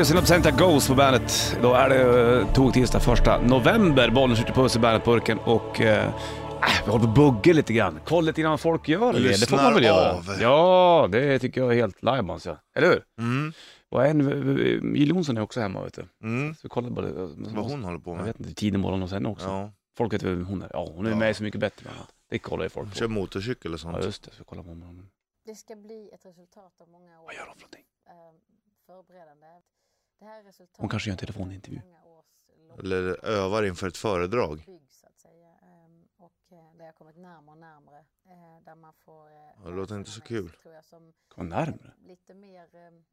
Tears in Absenta Ghost på bandet. Då är det eh, tog tisdag första november. Bollen skjuter puss i bandetburken och eh, äh, vi håller på att bugga lite grann. Kolla lite grann vad folk gör. eller? Det får man väl göra. av. Ja, det tycker jag är helt lajbans ja. Eller hur? Mm. Och en, Jill Johnson är också hemma vet du. Mm. Så vi kollar bara. Vad hon håller på Jag med. vet inte, tidig morgon hos henne också. Ja. Folk vet vem hon är. Ja, hon är Ja. med Så Mycket Bättre bland annat. Det kollar ju folk Kör på. motorcykel och Ja, sånt. just det. Så vi kollar på morgonen. Det ska bli ett resultat av många år Vad gör hon för någonting? eh, förberedande. Hon kanske gör en telefonintervju. Eller övar inför ett föredrag. bygg, så att säga. Och det har kommit närmare och närmare. Där man får... Ja, det låter inte så kul. sig, Tror jag, som Kom närmare. lite mer ehm,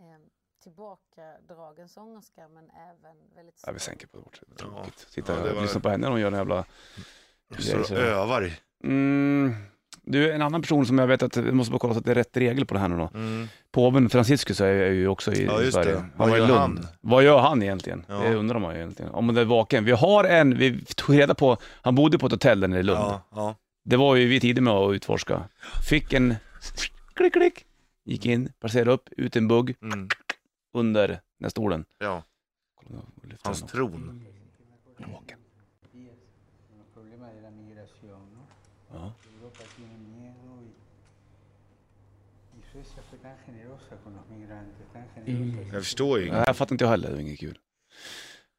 ehm, tillbakadragen sångerska men även väldigt... Ja, vi sänker på vårt. Tråkigt. Sitta Ja, och lyssna på henne när hon gör en jävla... Så- övar i. Mm. Du, en annan person som jag vet att vi måste bara kolla så att det är rätt regel på det här nu då. Mm. Påven Franciscus är är ju också i, Ja, just Sverige. det. var Vad i gör Lund. han? Vad gör han egentligen? Ja. Det undrar man ju egentligen. Om det är vaken. Vi har en, vi tog reda på, han bodde på ett hotell där nere i Lund. Ja, ja. Det var ju vi tidiga med att utforska. Fick en klick, klick. Gick in, passerade upp, ut en bugg Mm. under den här stolen. ja. Hans han upp. tron. Han är vaken. Ja. Europa tiene miedo y, y Suecia fue tan generosa con los migrantes, tan generosa. Jag förstår ju inget. här fattar inte jag heller, det var inget kul.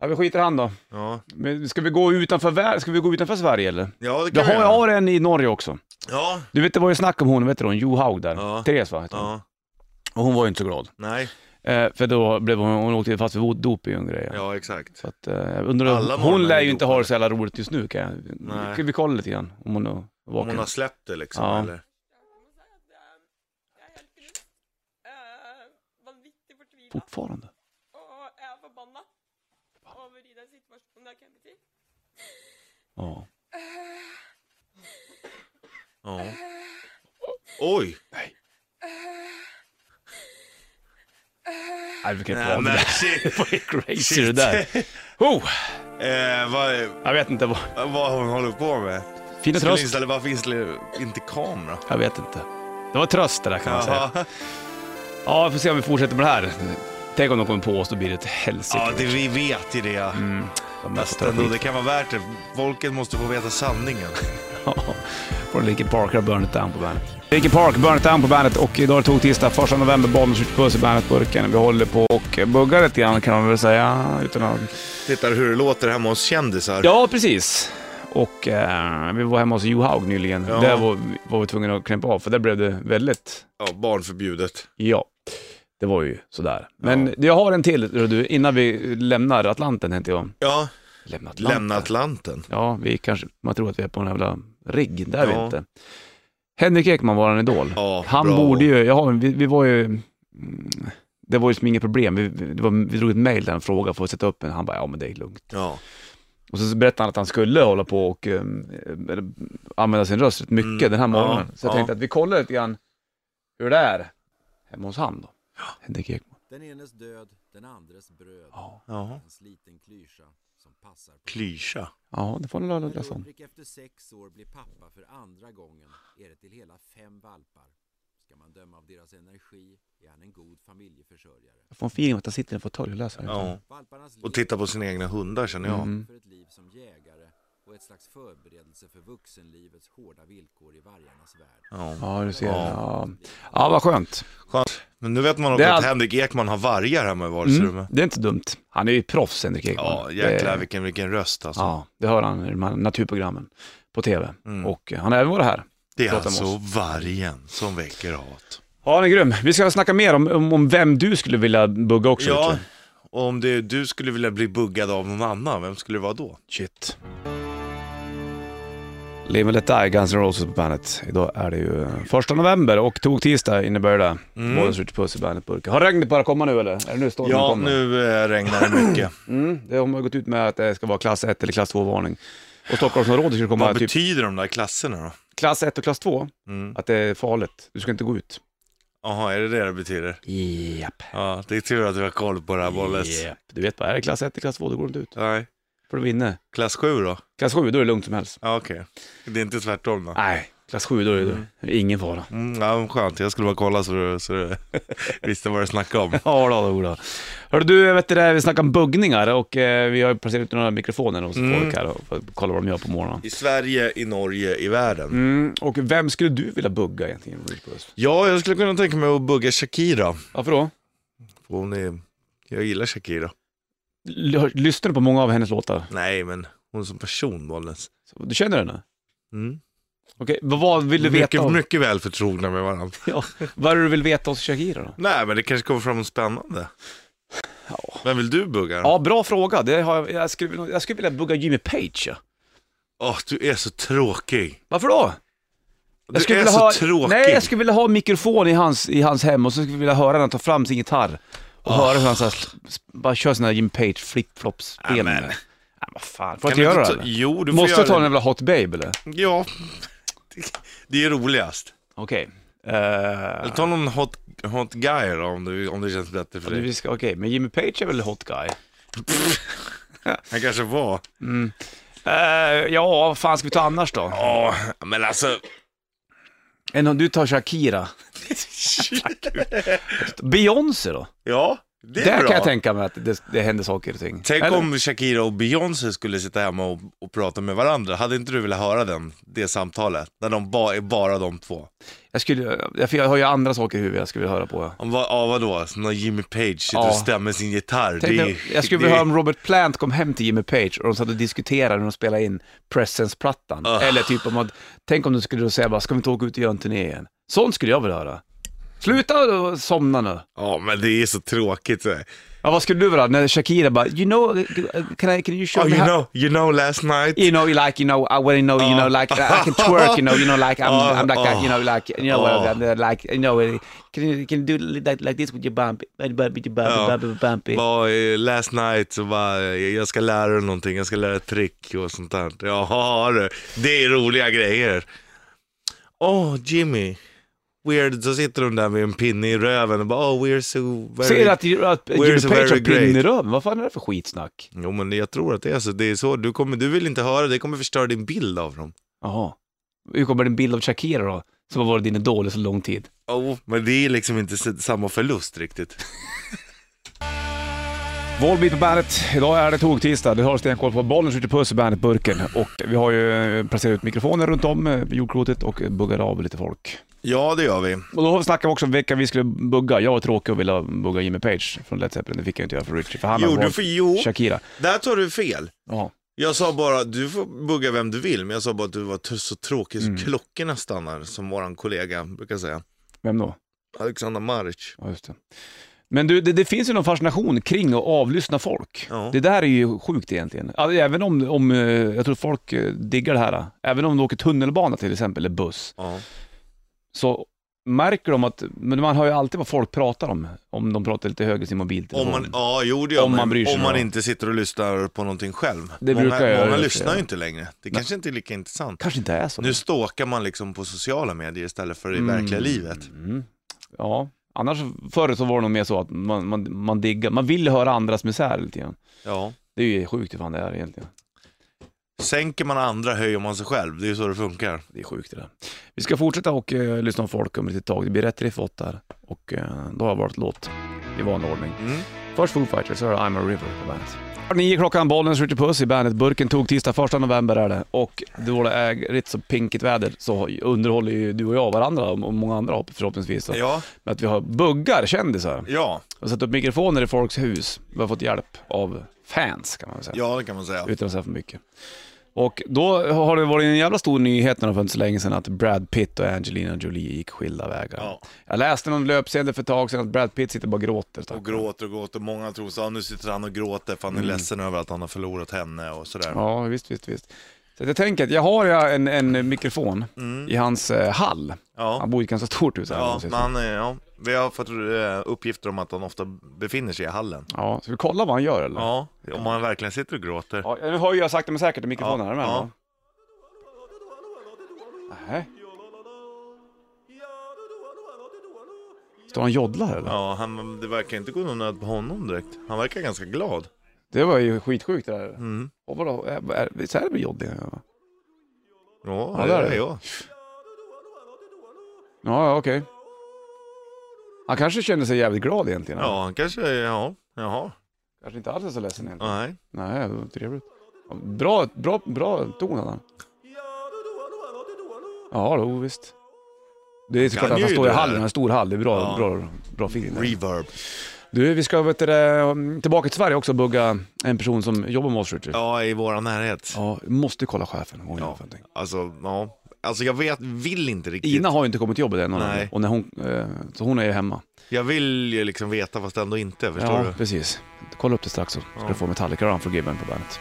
Ja, vi skiter i han då. Ja, Men ska vi gå utanför, vär- ska vi gå utanför Sverige eller? ja det Jag kan har, vi jag göra. har en i Norge också. Ja, Du vet det var ju snack om hon, vet du hon, Johaug där. Ja. Therese va? heter hon. ja. Och hon var ju inte så glad. Nej, Eh, för då blev hon, hon åkte fast för doping och grejer. ja exakt. Så att, eh, jag undrar, Alla hon lär är ju inte ha det så jävla roligt just nu kan jag. Nej. Ska vi kolla lite grann om hon Om vaken? hon har släppt det liksom, Ja. eller? Fortfarande? Ja. Ja. Oj! Nej. Nej, vi kan inte vara men det. var ju crazy Shit. det där. Oh, eh, vad, jag vet inte. Vad... vad hon håller på med? Fina Skulle tröst. inställa, varför installerar inte kamera? Jag vet inte. Det var tröst det där kan man säga. Ja, vi får se om vi fortsätter med det här. Tänk om de kommer på oss, då blir det ett helsike. Ja, det, vi vet ju det. Mm. De Fast ändå, det kan vara värt det. Folket måste få veta sanningen. Ja, Från Linkin Park har Burn It Down på bandet. Linkin Park, Burn It Down på bandet och idag är det tog tisdag, första november, bollen skjuter puss i bandet-burken. Vi håller på och buggar lite grann kan man väl säga. Utan att... Tittar hur det låter hemma hos kändisar. Ja, precis. Och eh, vi var hemma hos Johaug nyligen. Ja. Där var, var vi tvungna att knäppa av, för där blev det väldigt, Ja, barnförbjudet. ja. Det var ju sådär. Men jag har en till, du, innan vi lämnar Atlanten, tänkte jag. Ja, Lämna Atlanten? lämna Atlanten. Ja, vi kanske, man tror att vi är på en jävla rigg, det är vi Ja. inte. Henrik Ekman var en idol. Ja, Han bra. borde ju, ja, vi, vi var ju, mm, det var ju som inget problem. Vi, var, vi drog ett mail där och frågade för att sätta upp en, han bara, ja men det är lugnt. Ja, Och så berättade han att han skulle hålla på och um, eller, använda sin röst rätt mycket Mm, den här morgonen. ja, så jag ja. tänkte att vi kollar lite grann hur det är hemma hos han då. Henrik Ekman. Den enes död, den andres bröd. Ja. En sliten klyscha som passar på Klyscha. ja det får ni När läsa om. Ulrik efter sex år blir pappa för andra gången är det till hela fem valpar. Ska man döma av deras energi är han en god familjeförsörjare. Jag får en feeling att han sitter i en fåtölj och läser. det. Ja. Och titta på sina egna hundar känner jag. Mm. för ett liv som jägare och ett slags förberedelse för vuxenlivets hårda villkor i vargarnas värld. Ja. Ja, du ser. Ja. Ja, ja vad skönt. Skönt. Men nu vet man Det också är att Henrik Ekman har vargar hemma i Mm, vardagsrummet. det är inte dumt. Han är ju proffs, Henrik Ekman. Ja, jäklar Det- vilken, vilken röst alltså. Ja, det hör han i de här naturprogrammen på TV. Mm. Och han har även varit här. Det är Prata med alltså vargen som väcker hat. Ja, han är grym. Vi ska snacka mer om, om, om vem du skulle vilja bugga också. Ja, och om det, du skulle vilja bli buggad av någon annan, vem skulle det vara då? Shit. Live and Let Die, Guns N' Roses på bandet. Idag är det ju första november och tog tisdag innebär det. Mm. Bollen skjuter puss i bandetburken. Har regnet börjat komma nu eller? Är det nu stormen Ja, kommer? nu eh, regnar det mycket. Mm, det har man gått ut med att det ska vara klass 1 eller klass 2-varning. Och Stockholmsområdet ska komma Vad typ betyder de där klasserna då? klass 1 och klass 2. Mm. Att det är farligt. Du ska inte gå ut. Jaha, är det det det betyder? Japp. Ja, det är tur att vi har koll på det här bollet. Japp. Du vet vad är det klass 1 eller klass 2, då går du inte ut. Nej. För du vinner. Klass 7 då? Klass 7, då är det lugnt som helst. Ja, okej. Det är inte tvärtom då? Nej, Klass 7, då är det ingen fara. Mm, ja, skönt, jag skulle bara kolla så du, så du visste vad du snackade om. Ja då, då, då. Hörru du, vet det där, vi snackar om buggningar och eh, vi har placerat ut några mikrofoner hos Mm. folk här och för att kolla vad de gör på morgonen. I Sverige, i Norge, i världen. Mm, och vem skulle du vilja bugga egentligen? Ja, jag skulle kunna tänka mig att bugga Shakira. Varför då? För Hon är, jag gillar Shakira. L- lyssnar du på många av hennes låtar? Nej, men hon som person. Så Du känner henne? Mm. Okej, vad, vill du veta? Mycket, om- mycket väl förtrogna med varandra. Ja, vad är det du vill veta hos Shakira då? Nej, men det kanske kommer fram något spännande. Ja. Vem vill du bugga? Ja, bra fråga. Det har jag, jag, skulle, jag skulle vilja bugga Jimmy Page. Ja. Åh, du är så tråkig. Varför då? Du skulle är vilja så ha, tråkig. Nej, jag skulle vilja ha mikrofon i hans, i hans hem och så skulle jag vilja höra honom ta fram sin gitarr. Och höra hur han så här, s- bara kör sina Jimmy Page flip-flop-spelningar. Amen. Nej, vad fan. Får jag Kan inte göra det ta- eller? Jo, du får Måste göra jag ta en det. jävla Hot Babe eller? Ja, det är roligast. Okej. Eh, Eller ta någon hot, hot guy då, om det, om det känns bättre för dig. Okej, men Jimmy Page är väl hot guy? Han kanske var. Eh, ja, vad fan ska vi ta annars då? Ja, men alltså. En, du tar Shakira. Beyoncé då? Ja, det är Där kan jag tänka mig att det, det händer saker och ting. Tänk Eller? om Shakira och Beyoncé skulle sitta hemma och, och prata med varandra. Hade inte du velat höra den, det samtalet? När de ba, är bara de två. Jag, skulle, jag, jag har ju andra saker i huvudet jag skulle vilja höra på. Om vad, ja, vadå? När Jimmy Page sitter Ja. och stämmer sin gitarr. Tänk, det är, jag skulle det vilja är- höra om Robert Plant kom hem till Jimmy Page och de satt och diskuterade när de spelade in Presence-plattan. Ugh. Eller typ om att, tänk om du skulle då säga bara, ska vi inte åka ut och göra en turné igen? Sånt skulle jag vilja höra. Sluta och somna nu. Ja, men det är så tråkigt. Så. Ja, vad skulle du vilja när Shakira bara, you know, can, I, can you show Oh, me you how... know, you know last night. You know, like, you know, I want to know, you know, like, I can twerk, you know, you know, like, I'm, I'm like, a, you know, like, you know, Oh. uh, like, you know, uh, can you, can you do like, like this with your bumpy, bumpy, Ja. bumpy, bumpy? Bara, eh, last night så bara, eh, jag ska lära dig någonting, jag ska lära dig trick och sånt där. Jaha du, det är roliga grejer. Åh, oh, Jimmy. Weird, så sitter de där med en pinne i röven och bara, oh we're so very... Du att, att Jimmy so Page har pinne i röven? Vad fan är det för skitsnack? Jo men jag tror att det är så, det är så, du, kommer, du vill inte höra, det kommer förstöra din bild av dem. Jaha. Hur kommer din bild av Shakira då? Som har varit din idol i så lång tid. Oh, men det är liksom inte samma förlust riktigt. Volbeat på bandet. Idag är det tog-tisdag. Du har stenkoll på bollen skjuter puss i bandet-burken. Och vi har ju eh, placerat ut mikrofoner runt om eh, jordklotet och buggar av lite folk. Ja det gör vi. Och då snackade vi också om vilka vi skulle bugga. Jag var tråkig och ville bugga Jimmy Page från Led Zeppelin. Det fick jag inte göra för Richie, för han Jo, valt får, jo, Shakira. där tar du fel. Ja. Jag sa bara, du får bugga vem du vill, men jag sa bara att du var så tråkig Mm. så klockorna stannar, som våran kollega brukar säga. Vem då? Alexander Maric. Ja, just det. Men du, det, det finns ju någon fascination kring att avlyssna folk. Ja. Det där är ju sjukt egentligen. Alltså, även om, om, eh, jag tror folk eh, diggar det här. Även om de åker tunnelbana till exempel, eller buss, Ja. så märker de att, men man hör ju alltid vad folk pratar om. Om de pratar lite högre i sin mobiltelefon. Om man, ja, jo det gör Om man bryr sig Om man då. inte sitter och lyssnar på någonting själv. Det många brukar jag många göra, lyssnar ja. ju inte längre. Det kanske inte är lika intressant. Kanske inte är så. Nu stalkar man liksom på sociala medier istället för i verkliga livet. Mm. Ja, annars förr så var det nog mer så att man, man, man diggar, man vill höra andras misär lite grann. Ja. Det är ju sjukt hur fan det är egentligen. Sänker man andra höjer man sig själv. Det är ju så det funkar. Det är sjukt det där. Vi ska fortsätta och eh, lyssna på folk om ett litet tag. Det blir rätt riff åt där. Och eh, då har jag valt låt i vanlig ordning. Mm. Först Foo Fighters, så är det I'm a River på bandet. Nio klockan, bollen skjuter puss i bandet. Burken tog tisdag, första november är det. Och då det är rätt så pinkigt väder så underhåller ju du och jag varandra och många andra förhoppningsvis. Så. Ja, Med att vi har buggar, kändisar. ja, har satt upp mikrofoner i folks hus. Vi har fått hjälp av fans kan man väl säga. ja det kan man säga. Utan att säga för mycket. Och då har det varit en jävla stor nyhet när det för så länge sedan att Brad Pitt och Angelina Jolie gick skilda vägar. Ja. Jag läste någon löpsedel för ett tag sedan att Brad Pitt sitter och bara gråter. Och gråter och gråter. Många tror så, ah, nu sitter han och gråter för han är ledsen över att han har förlorat henne och sådär. Mm. Ja, visst, visst, visst. Så jag tänker att jag har en, en mikrofon i hans eh, hall. Han Ja, bor i ett ganska stort hus här. ja, man eh, ja. vi har fått eh, uppgifter om att han ofta befinner sig i hallen. ja, ska vi kolla vad han gör eller? Ja, om han verkligen sitter och gråter. Ja, nu höjer jag sakta men säkert i mikrofonen. Ja, Är du med? ja. Nej. Står han joddlar eller? Ja, han, det verkar inte gå någon nöd på honom direkt. Han verkar ganska glad. Det var ju skitsjukt det där. Mm. Och vadå, är, är, så här blir jodding? Ja. Ja, Ja, det det är är det. jag. Ja, ja okej. Han kanske känner sig jävligt glad egentligen. Ja, han kanske, ja, jaha, Kanske inte alls är så ledsen egentligen. nej. Nej, det var trevligt. Bra, bra, bra ton hade han. Ja, då, visst. Det är såklart Kan att han ju står i det hallen, där. en stor hall. Det är bra, Ja. bra, bra feeling. där. Reverb. Du, vi ska vet du, tillbaka till Sverige också och bugga en person som jobbar med oss, Richard. Ja, i våran närhet. Ja, måste kolla chefen. Hon Ja. ja. Alltså, ja. Alltså jag vet, vill inte riktigt. Ina har ju inte kommit till jobbet än, Nej. och när hon, eh, så hon är ju hemma. Jag vill ju liksom veta fast ändå inte, förstår ja, du? precis. Kolla upp det strax så ska Ja. du få Metallica och Unforgiven på bandet.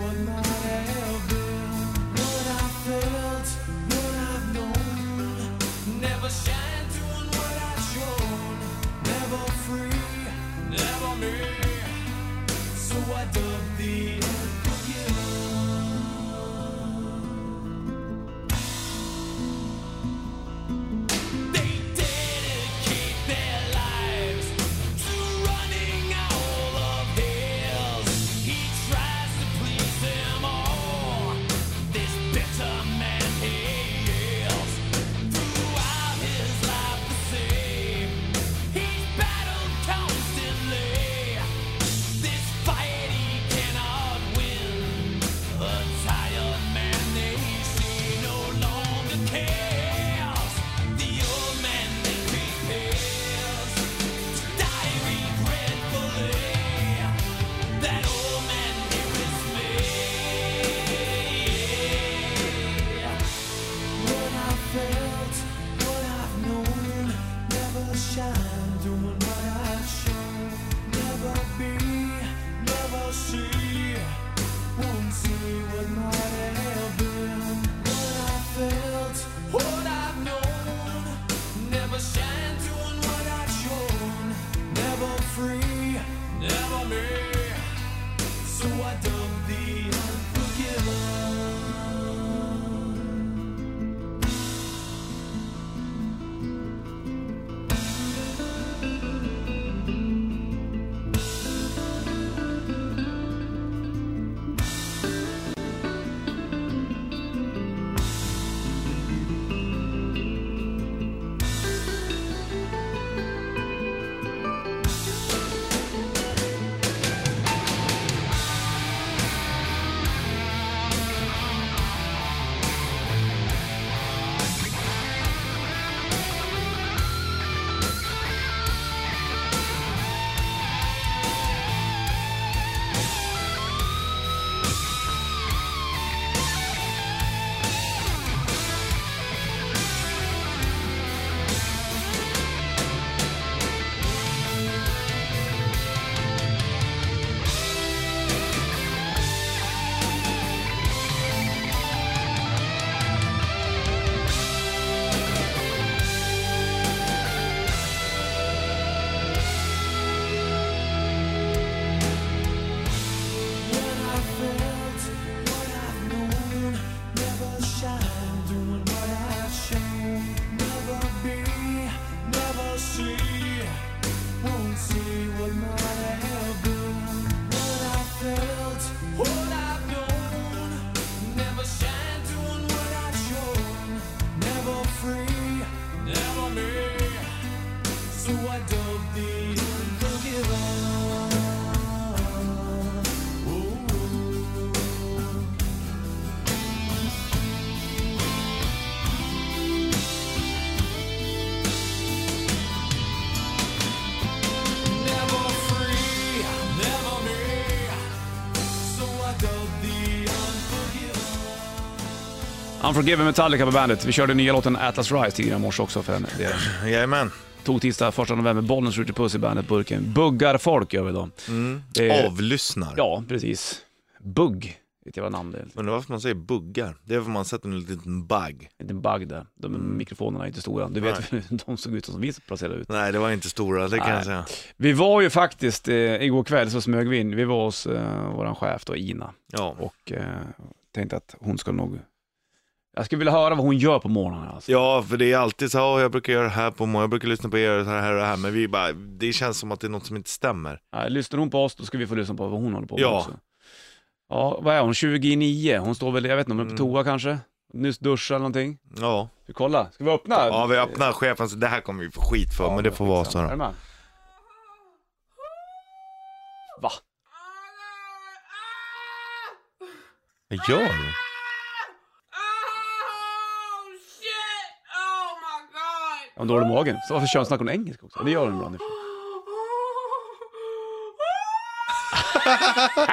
someone might Unforgiven Metallica på bandet. Vi körde nya låten Atlas Rise tidigare i morse också för den delen. Jajamän. Tog tisdag 1 november, Bollnäs skjuter puss i bandet-burken. Buggar folk gör vi då. Det är- Avlyssnar. Ja, precis. Bugg, vet jag vad namnet är. Undrar varför man säger buggar. Det är för man sätter en liten bugg. En liten bugg där. De mikrofonerna är inte stora. Du vet hur de såg ut som vi placerade ut. Nej, det var inte stora, det kan Nej. jag säga. Vi var ju faktiskt, eh, igår kväll så smög vi in, vi var hos eh, våran chef då, Ina. Ja. Och eh, tänkte att hon ska nog... Jag skulle vilja höra vad hon gör på morgonen alltså. Ja, för det är alltid så här, "Åh, jag brukar göra det här på morgonen, jag brukar lyssna på er, så här och det här, men vi bara, det känns som att det är något som inte stämmer. Nej, lyssnar hon på oss, då ska vi få lyssna på vad hon håller på med Ja. också. Ja, vad är hon? 29? Hon står väl, jag vet inte om hon är på Mm. toa kanske? Nyss duschat eller någonting? Ja, Vi kolla, ska vi öppna? ja vi öppnar chefen, så det här kommer vi få skit för, Ja, men det får vara så Är här. du med? Va? Vad gör du? Oh shit! Oh my hon dålig i magen? Så varför kör hon snackar hon engelska också? Det gör hon ibland.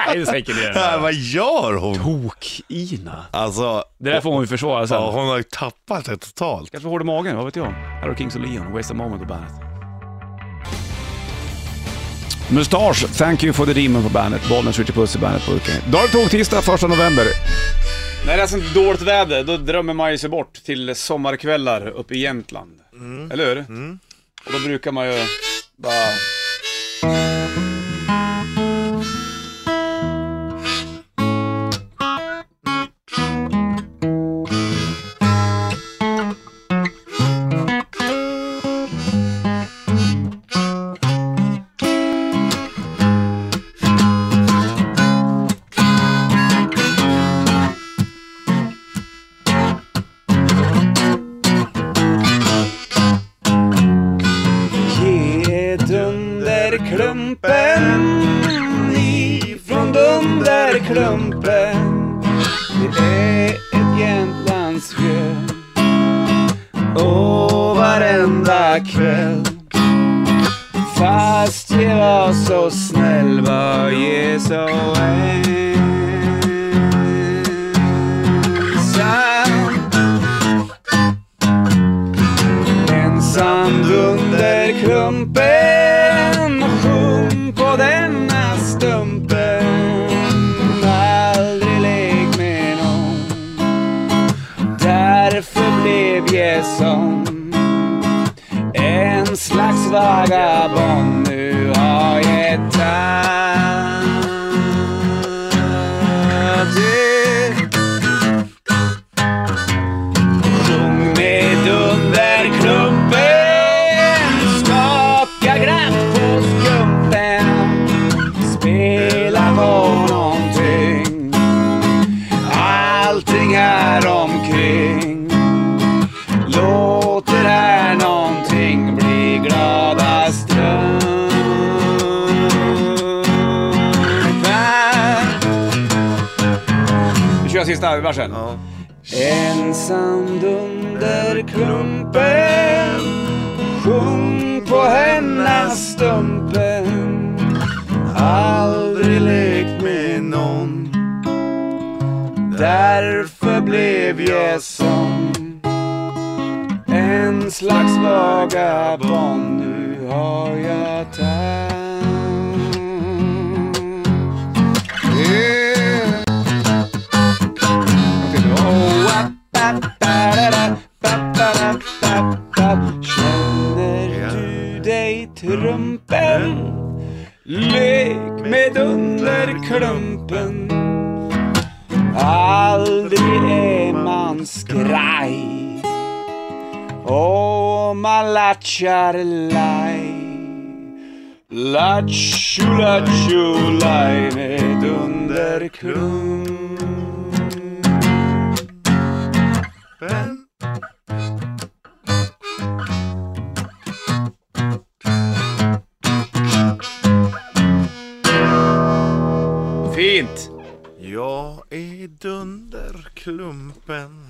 Nej, det säker Äh, det. vad gör hon? Tok-Ina. Alltså, Det där får hon ju försvara sen. ja, hon har ju tappat det totalt. Kanske får hård i magen, vad vet jag? Här har Kings of Leon, Waste a moment på bandet. Mustache, Thank you for the demon på bandet. Bollen skjuter puss i bandet burken. Dag tog tisdag 1 november. När det är sånt dåligt väder, då drömmer man ju sig bort till sommarkvällar uppe i Jämtland. Eller hur? Och då brukar man ju bara... kväll. Fast jag var så snäll var jag så ensam En slags vagabond Ja. Ensam dunderklumpen Sjung på hennes stumpen Aldrig lekt med någon Därför blev jag som En slags vagabond Nu har jag Lek med underklumpen Aldrig är man skraj. Och man latchar laj. Lattjo, lattjo, laj med under klumpen.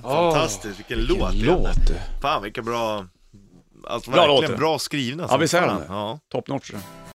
Åh, Fantastiskt, vilken låt. Låt du. Fan vilka bra, alltså Bra verkligen låtar. bra skrivna. Ja, visst är de det? Ja. Top notch.